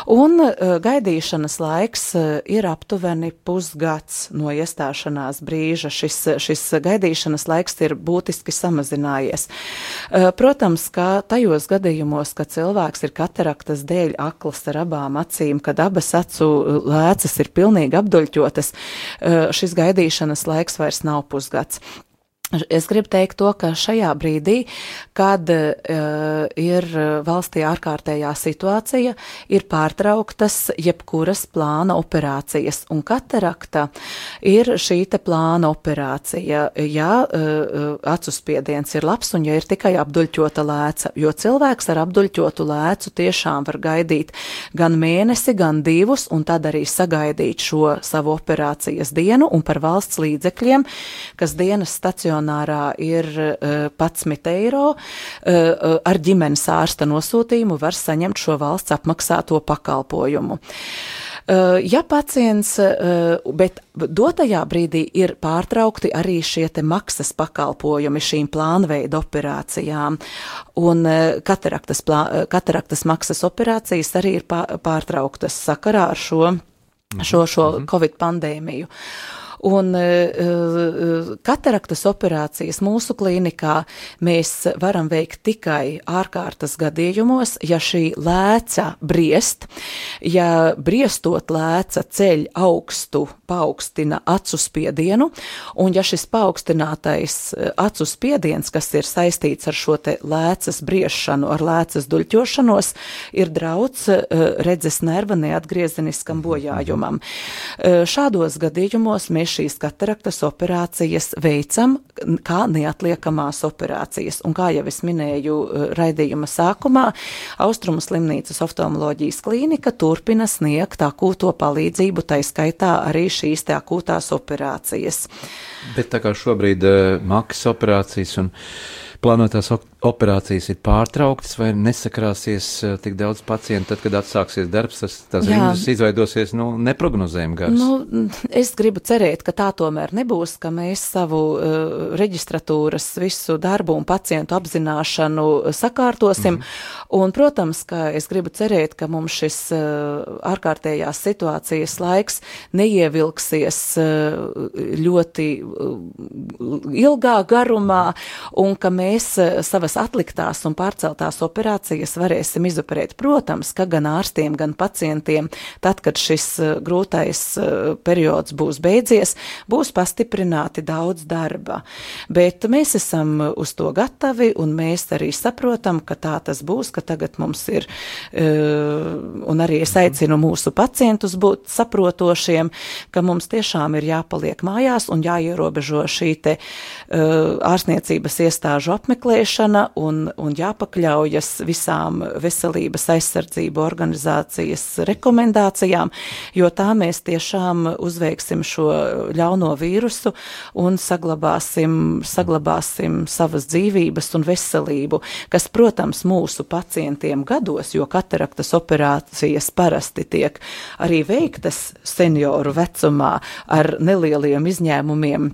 un eh, gaidīšanas laiks eh, ir aptuveni pusgads no iestāšanās brīža šis, šis gaidīšanas laiks ir būtiski samazinājies. Eh, protams, ka tajos gadījumos, kad cilvēks ir kataraktas dēļ akls ar abām acīm, kad abas acu lēcas ir pilnīgi apduļķotas, eh, šis gaidīšanas laiks vairs nav pusgads. Es gribu teikt to, ka šajā brīdī, kad uh, ir valstī ārkārtējā situācija, ir pārtrauktas jebkuras plāna operācijas, un katarakta ir šī te plāna operācija, ja uh, acu spiediens ir labs un ja ir tikai apduļķota lēca, jo cilvēks ar apduļķotu lēcu tiešām var gaidīt gan mēnesi, gan divus, un tad arī sagaidīt šo savu operācijas dienu, un par valsts līdzekļiem, kas dienas stacionārā stacionārā ir 11 eh, eiro. Eh, eh, ar ģimenes ārsta nosūtījumu var saņemt šo valsts apmaksāto pakalpojumu. Ja pacients, bet dotajā brīdī ir pārtraukti arī šie te maksas pakalpojumi šīm plānveida operācijām, un kataraktas, plā, kataraktas maksas operācijas arī ir pārtrauktas sakarā ar šo, šo, šo mhm. Covid pandēmiju. Un uh, kataraktas operācijas mūsu klīnikā mēs varam veikt tikai ārkārtas gadījumos, ja šī lēca briest, ja briestot lēca ceļ augstu, paaugstina acu spiedienu, un ja šis paaugstinātais acu spiediens, kas ir saistīts ar šo te lēcas briešanu, ar lēcas duļķošanos, ir drauds redzes nerva neatgriezeniskam bojājumam. Šādos gadījumos mēs mēs šīs kataraktas operācijas veicam kā neatliekamās operācijas. Un kā jau es minēju eh, raidījuma sākumā, Austrumu slimnīcas oftalmoloģijas klīnika turpina sniegt akūto palīdzību, tai skaitā arī šīs te akūtās operācijas. Bet tā kā šobrīd uh, maksas operācijas un plānotās operācijas ir pārtrauktas vai nesakrāsies eh, tik daudz pacientu, tad, kad atsāksies darbs, tas, tas rindas izveidosies, nu, neprognozējami gars. Nu, es gribu cerēt, ka tā tomēr nebūs, ka mēs savu uh, reģistratūras visu darbu un pacientu apzināšanu sakārtosim. Mm -hmm. Un, protams, ka es gribu cerēt, ka mums šis uh, ārkārtējās situācijas laiks neievilksies uh, ļoti uh, ilgā garumā un ka mēs uh, savas savas atliktās un pārceltās operācijas varēsim izoperēt. Protams, ka gan ārstiem, gan pacientiem, tad, kad šis uh, grūtais uh, periods būs beidzies, būs pastiprināti daudz darba. Bet mēs esam uz to gatavi un mēs arī saprotam, ka tā tas būs, ka tagad mums ir, uh, un arī es aicinu mūsu pacientus būt saprotošiem, ka mums tiešām ir jāpaliek mājās un jāierobežo šī te ārstniecības iestāžu apmeklēšana, jāmaina un, un jāpakļaujas visām veselības aizsardzību organizācijas rekomendācijām, jo tā mēs tiešām uzveiksim šo ļauno vīrusu un saglabāsim, saglabāsim savas dzīvības un veselību, kas, protams, mūsu pacientiem gados, jo kataraktas operācijas parasti tiek arī veiktas senioru vecumā ar nelieliem izņēmumiem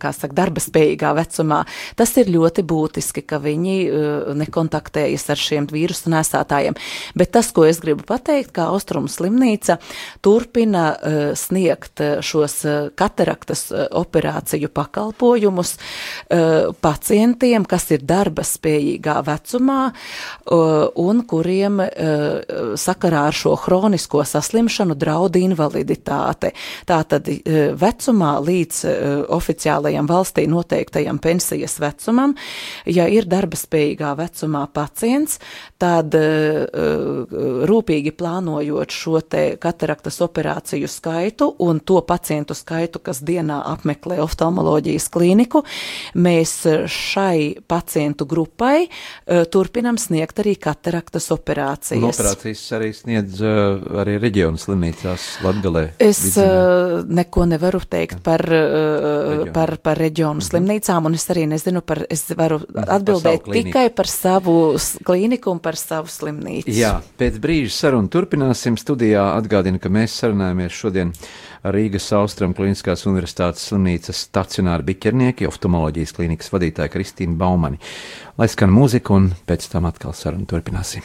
kā saka, darba spējīgā vecumā. Tas ir ļoti būtiski, ka viņi eh, nekontaktējas ar šiem vīrusu nesātājiem. Bet tas, ko es gribu pateikt, kā Austrumu slimnīca turpina eh, sniegt šos kataraktas operāciju pakalpojumus pacientiem, kas ir darba spējīgā vecumā un kuriem sakarā ar šo hronisko saslimšanu draud invaliditāte. Tātad vecumā līdz oficiālajam valstī noteiktajam pensijas vecumam. Ja ir darba spējīgā vecumā pacients, tad uh, rūpīgi plānojot šo te kataraktas operāciju skaitu un to pacientu skaitu, kas dienā apmeklē oftalmoloģijas klīniku, mēs šai pacientu grupai uh, turpinam sniegt arī kataraktas operācijas. Un operācijas arī sniedz uh, arī reģionu slimnīcās Latgalē. Es uh, neko nevaru teikt par reģionu. par, par reģionu mm -hmm. slimnīcām, un es arī nezinu par, es varu mhm, atbildēt par tikai par savu klīniku un par savu slimnīcu. Jā, pēc brīža sarunu turpināsim. Studijā atgādinu, ka mēs sarunājamies šodien Rīgas Austram Kliniskās Universitātes slimnīcas stacionāru biķernieki, oftalmoloģijas klīnikas vadītāju Kristīnu Baumani. Lai skan mūzika, un pēc tam atkal sarunu turpināsim.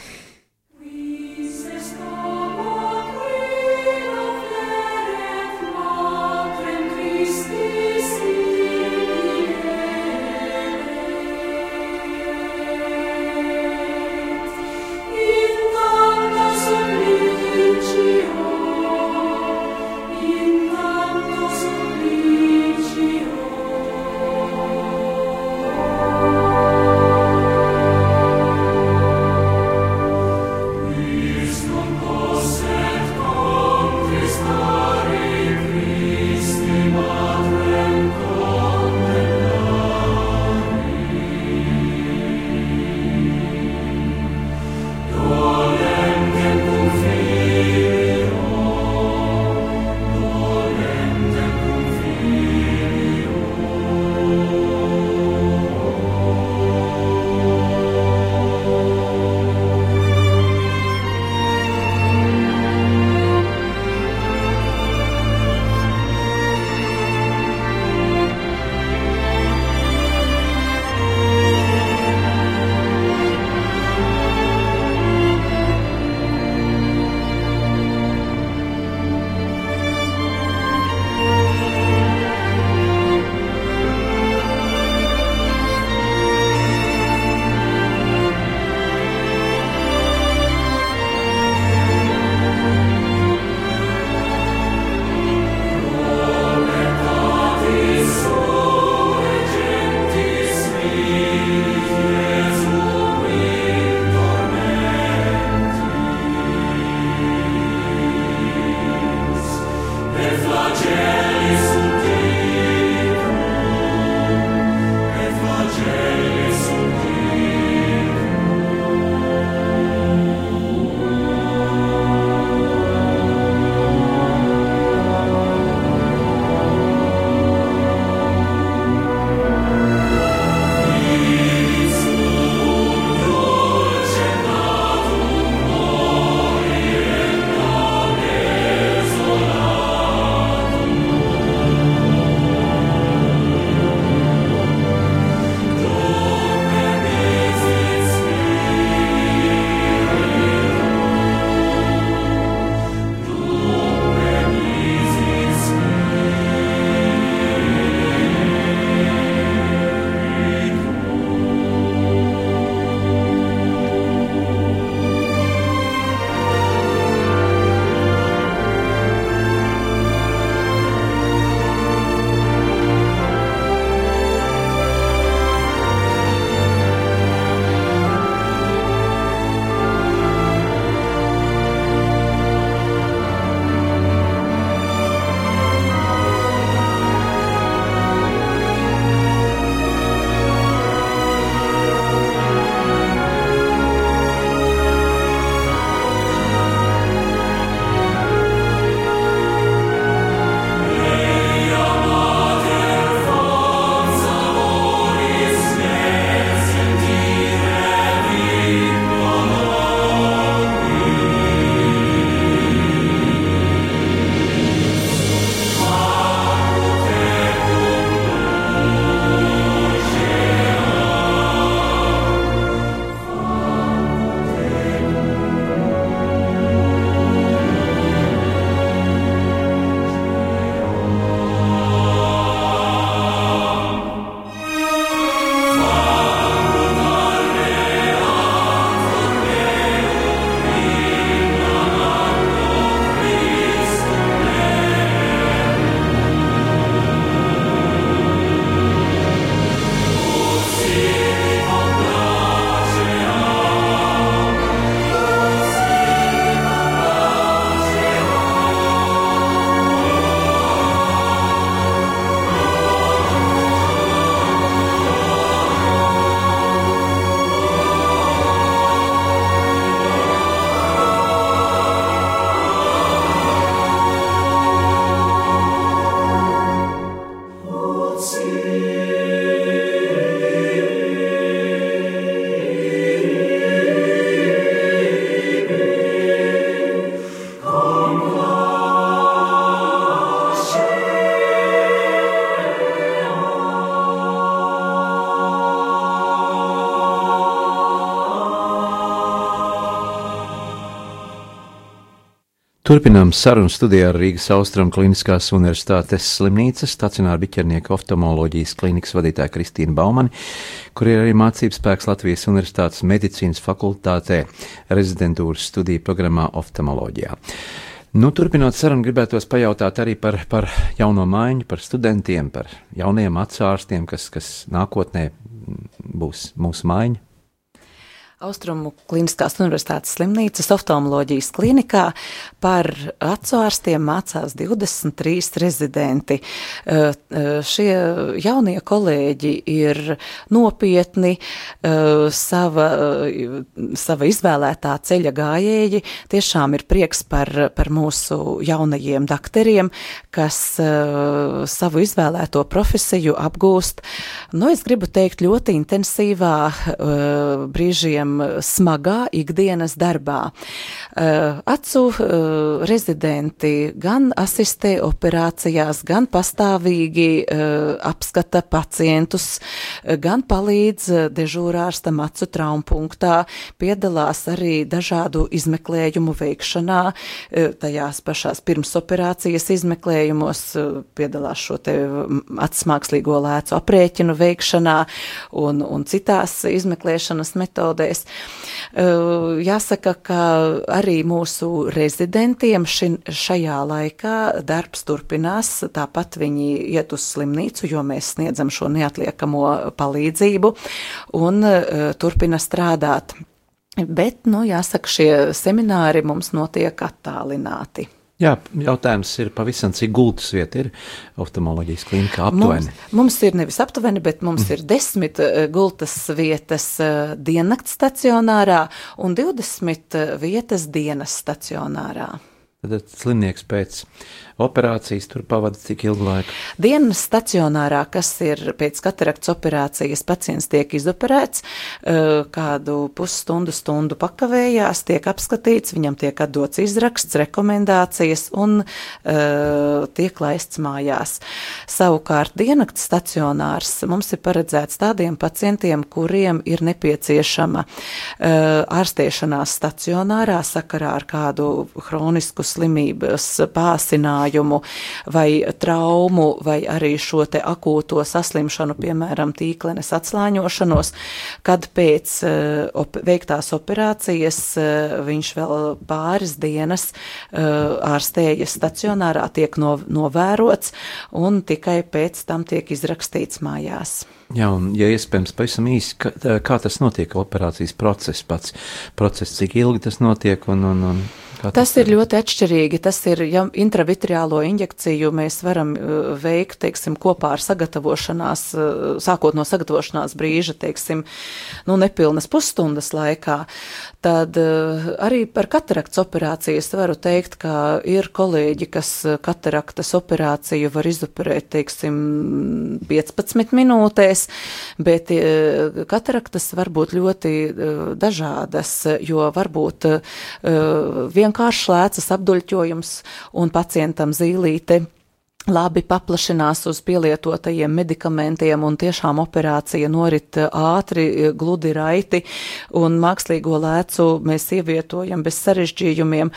Turpinām sarunu studijā ar Rīgas Austrum Kliniskās Universitātes slimnīcas stacionāra biķernieka oftalmoloģijas klinikas vadītāju Kristīnu Baumani, kur ir arī mācības spēks Latvijas Universitātes medicīnas fakultātē rezidentūras studiju programmā oftalmoloģijā. Nu, turpinot sarunu, gribētos pajautāt arī par, par jauno maiņu, par studentiem, par jauniem atsārstiem, kas, kas nākotnē būs mūsu maiņa. Austrumu Kliniskās Universitātes slimnīcas oftalmoloģijas klinikā par acu ārstiem mācās 23 rezidenti. Uh, uh, šie jaunie kolēģi ir nopietni, uh, sava, sava izvēlētā ceļa gājēji. Tiešām ir prieks par, par mūsu jaunajiem dakteriem, kas savu izvēlēto profesiju apgūst. Nu, es gribu teikt ļoti intensīvā brīžiem smagā ikdienas darbā. Uh, acu uh, rezidenti gan asistē operācijās, gan pastāvīgi apskata pacientus, gan palīdz dežūrārstam acu traumpunktā, piedalās arī dažādu izmeklējumu veikšanā, tajās pašās pirmsoperācijas izmeklējumos, piedalās šo te atsmākslīgo lēcu aprēķinu veikšanā un, un citās izmeklēšanas metodēs mēs. Jāsaka, ka arī mūsu rezidentiem ši, šajā laikā darbs turpinās, tāpat viņi iet uz slimnīcu, jo mēs sniedzam šo neatliekamo palīdzību un turpina strādāt. Bet, nu, jāsaka, šie semināri mums notiek attālināti. Jā, jautājums ir pavisam, cik gultas vieta ir oftalmoloģijas klinikā aptuveni. Mums, mums ir nevis aptuveni, bet mums mm. ir desmit uh, gultas vietas uh, diennakts stacionārā un 20 uh, vietas dienas stacionārā. Tad slimnieks pēc operācijas tur pavada cik ilgu laiku? Dienas stacionārā, kas ir pēc katarakts operācijas, pacients tiek izoperēts, kādu pusstundu, stundu pakavējās, tiek apskatīts, viņam tiek atdots izraksts, rekomendācijas un tiek laists mājās. Savukārt dienakts stacionārs mums ir paredzēts tādiem pacientiem, kuriem ir nepieciešama ārstēšanās stacionārā sakarā ar kādu hronisku slimības pāsinājumu kājumu vai traumu vai arī šo te akūto saslimšanu, piemēram, tīklenes atslāņošanos, kad pēc uh, op veiktās operācijas uh, viņš vēl pāris dienas uh, ārstējas stacionārā, tiek no, novērots un tikai pēc tam tiek izrakstīts mājās. Jā, un, ja iespējams, pavisam īsi, kā, kā tas notiek, operācijas process pats, process, cik ilgi tas notiek un, un, un Tas, tas ir ļoti atšķirīgi. Tas ir, ja intravitriālo injekciju mēs varam uh, veikt, teiksim, kopā ar sagatavošanās, uh, sākot no sagatavošanās brīža, teiksim, nu, nepilnas pusstundas laikā, tad uh, arī par kataraktas operāciju es varu teikt, ka ir kolēģi, kas kataraktas operāciju var izoperēt, teiksim, 15 minūtēs, bet kataraktas var būt ļoti dažādas, jo varbūt vienkārši vienkāršs lēcas apduļķojums un pacientam zīlīte labi paplašinās uz pielietotajiem medikamentiem, un tiešām operācija norit ātri, gludi raiti, un mākslīgo lēcu mēs ievietojam bez sarežģījumiem.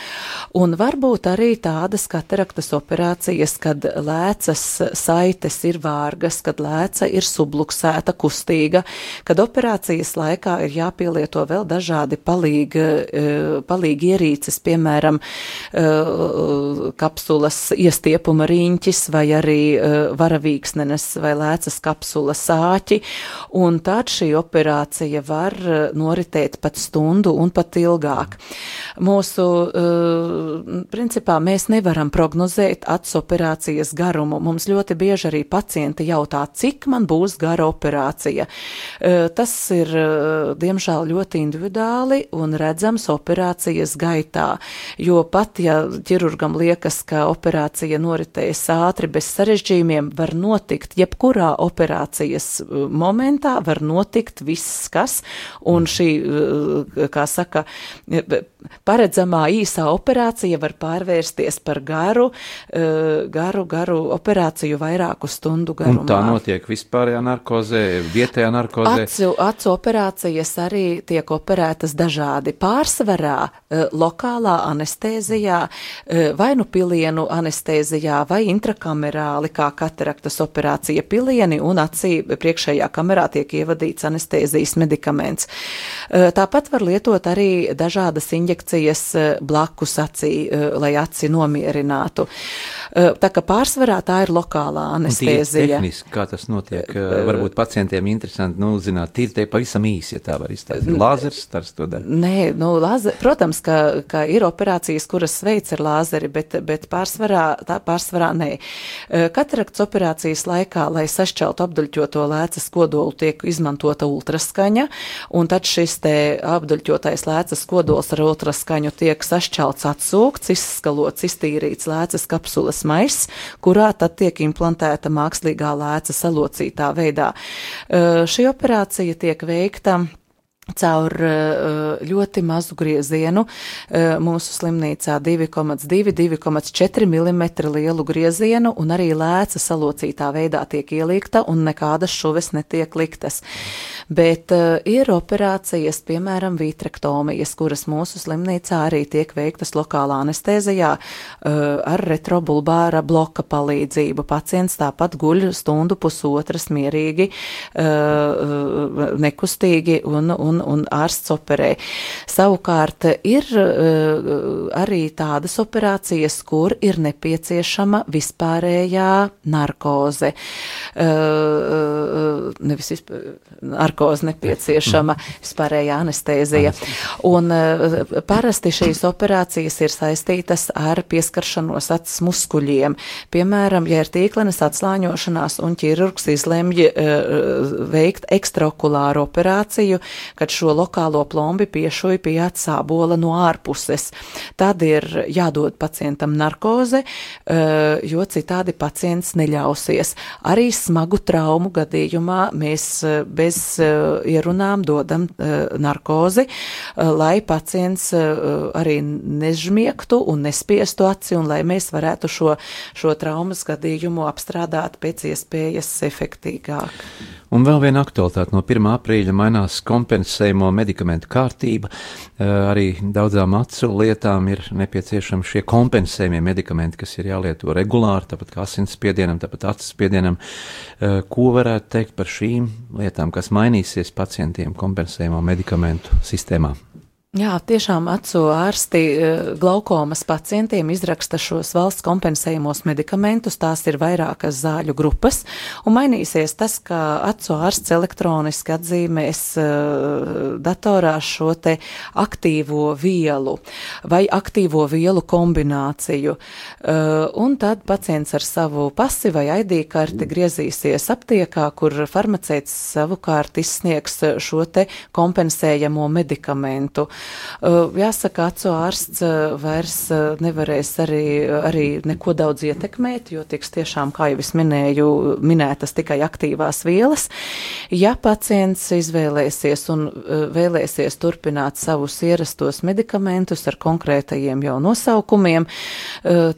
Un varbūt arī tādas kataraktas operācijas, kad lēcas saites ir vārgas, kad lēca ir subluksēta, kustīga, kad operācijas laikā ir jāpielieto vēl dažādi palīgi, palīgi ierīces, piemēram, kapsulas iestiepuma riņķis, ķīmis vai arī uh, varavīksnenes vai lēcas kapsulas āķi, un tad šī operācija var uh, noritēt pat stundu un pat ilgāk. Mūsu, uh, principā, mēs nevaram prognozēt acu operācijas garumu. Mums ļoti bieži arī pacienti jautā, cik man būs gara operācija. Uh, tas ir, uh, diemžēl, ļoti individuāli un redzams operācijas gaitā, jo pat, ja ķirurgam liekas, ka operācija noritēs ātri, bez sarežģījumiem, var notikt jebkurā operācijas momentā, var notikt viss, kas, un šī, kā saka, paredzamā īsā operācija var pārvērsties par garu, garu, garu operāciju vairāku stundu garumā. Un tā notiek vispārējā narkozē, vietējā narkozē? Acu, acu operācijas arī tiek operētas dažādi. Pārsvarā lokālā anestēzijā, vai nu pilienu anestēzijā, vai intrakamerāli, kā kataraktas operācija pilieni un acī priekšējā kamerā tiek ievadīts anestēzijas medikaments. Tāpat var lietot arī dažādas injekcijas injekcijas eh, blakus acī, eh, lai aci nomierinātu. Eh, tā kā pārsvarā tā ir lokālā anestēzija. Tehniski, kā tas notiek, varbūt pacientiem interesanti, nu, zināt, tīri te pavisam īsi, ja tā var izstāstīt. Lāzers stars to dara? Nē, nu, lāzer, protams, ka, ka ir operācijas, kuras veids ar lāzeri, bet, bet pārsvarā, tā pārsvarā nē. Katarakts operācijas laikā, lai sašķeltu apduļķoto lēcas kodolu, tiek izmantota ultraskaņa, un tad šis te apduļķotais lēcas kodols ar ultraskaņu tiek sašķelts atsūkts, izskalots, iztīrīts lēcas kapsulas maiss, kurā tad tiek implantēta mākslīgā lēca salocītā veidā. Šī operācija tiek veikta caur eh, ļoti mazu griezienu. Eh, mūsu slimnīcā 2,2, 2,4 mm lielu griezienu un arī lēca salocītā veidā tiek ieliekta un nekādas šuves netiek liktas. Bet ir operācijas, piemēram, vitrektomijas, kuras mūsu slimnīcā arī tiek veiktas lokālā anestēzijā ar retrobulbāra bloka palīdzību. Pacients tāpat guļ stundu pusotras mierīgi, nekustīgi un, un un, un ārsts operē. Savukārt ir uh, arī tādas operācijas, kur ir nepieciešama vispārējā narkoze. Uh, nevis vispār, narkoze nepieciešama, vispārējā anestēzija. Un parasti šīs operācijas ir saistītas ar pieskaršanos acis muskuļiem. Piemēram, ja ir tīklenes atslāņošanās un ķirurgs izlemj veikt ekstraokulāru operāciju, kad kad šo lokālo plombi piešuja pie atsābola no ārpuses. Tad ir jādod pacientam narkoze, eh, jo citādi pacients neļausies. Arī smagu traumu gadījumā mēs eh, bez eh, ierunām dodam narkozi, lai pacients arī nežmiegtu un nespiestu aci un lai mēs varētu šo, šo traumas gadījumu apstrādāt pēc iespējas efektīgāk. Un vēl viena aktualitāte no 1. aprīļa mainās kompensējumu medikamentu kārtība. Eh, arī daudzām acu lietām ir nepieciešami šie kompensējumie medikamenti, kas ir jālieto regulāri, tāpat kā asinsspiedienam, tāpat acu spiedienam. Eh, ko varētu teikt par šīm lietām, kas mainīsies pacientiem kompensējumu medikamentu sistēmā? Jā, tiešām acu ārsti eh, glaukomas pacientiem izraksta šos valsts kompensējumos medikamentus, tās ir vairākas zāļu grupas, un mainīsies tas, ka acu ārsts elektroniski atzīmēs uh, datorā šo te aktīvo vielu vai aktīvo vielu kombināciju, uh, un tad pacients ar savu pasi vai ID karti griezīsies aptiekā, kur farmaceits savukārt izsniegs šo te kompensējamo medikamentu. Jāsaka, acu ārsts vairs nevarēs arī, arī neko daudz ietekmēt, jo tiks tiešām, kā jau es minēju, minētas tikai aktīvās vielas. Ja pacients izvēlēsies un vēlēsies turpināt savus ierastos medikamentus ar konkrētajiem jau nosaukumiem,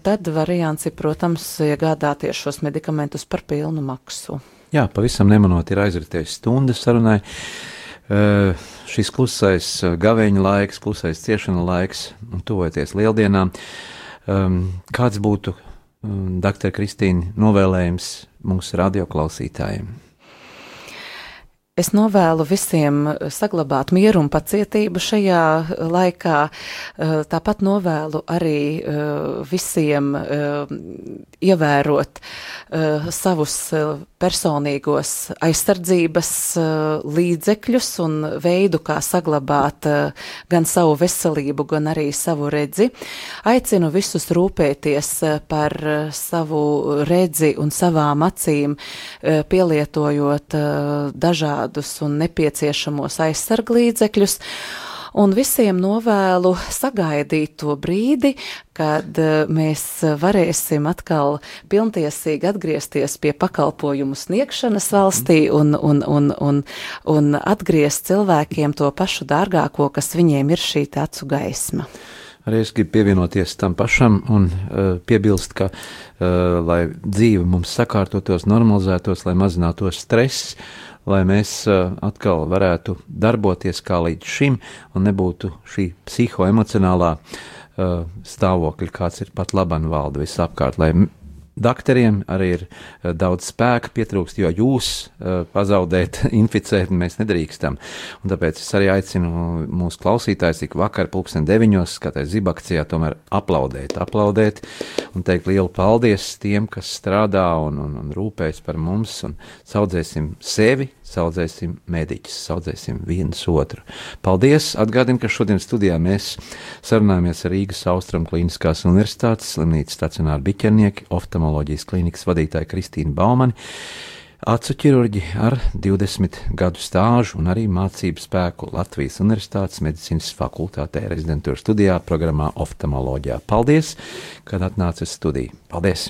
tad variants ir, protams, iegādāties šos medikamentus par pilnu maksu. Jā, pavisam nemanot, ir aizritējis stundas sarunai. Šis klusais gaveņa laiks, klusais ciešana laiks, tuvojoties lieldienām. Kāds būtu, doktor Kristīna, novēlējums mūsu radioklausītājiem? Es novēlu visiem saglabāt mieru un pacietību šajā laikā. Tāpat novēlu arī visiem ievērot savus personīgos aizsardzības uh, līdzekļus un veidu, kā saglabāt uh, gan savu veselību, gan arī savu redzi. Aicinu visus rūpēties uh, par savu redzi un savām acīm, pielietojot dažādus un nepieciešamos aizsarglīdzekļus. Un visiem novēlu sagaidīt to brīdi, kad eh, mēs varēsim atkal pilntiesīgi atgriezties pie pakalpojumu sniegšanas valstī un, un, un, un, un atgriezt cilvēkiem to pašu dārgāko, kas viņiem ir šī acu gaisma. Arī es gribu pievienoties tam pašam un uh, piebilst, ka, uh, lai dzīve mums sakārtotos, normalizētos, lai mazinātos stress, lai mēs uh, atkal varētu darboties kā līdz šim un nebūtu šī psihoemocionālā uh, stāvokļa, kāds ir pat laban valda visapkārt, lai Dakteriem arī ir uh, daudz spēka pietrūkst, jo jūs uh, pazaudēt, [laughs] inficēt mēs nedrīkstam. Un tāpēc es arī aicinu mūsu klausītājus ik vakar pulksten deviņos, skatāties zibakcijā, tomēr aplaudēt, aplaudēt un teikt lielu paldies tiem, kas strādā un, un, un rūpējas par mums un saudzēsim sevi, saudzēsim mediķus, saudzēsim viens otru. Paldies! Atgādinu, ka šodien studijā mēs sarunājamies ar Rīgas Austrum Kliniskās Universitātes slimnīcas stacionāru biķernieki, oftalmoloģijas klīnikas vadītāju Kristīnu Baumani. Acu ķirurģi ar 20 gadu stāžu un arī mācību spēku Latvijas Universitātes medicīnas fakultātē rezidentūras studijā programmā oftalmoloģijā. Paldies, kad atnācis studijā. Paldies!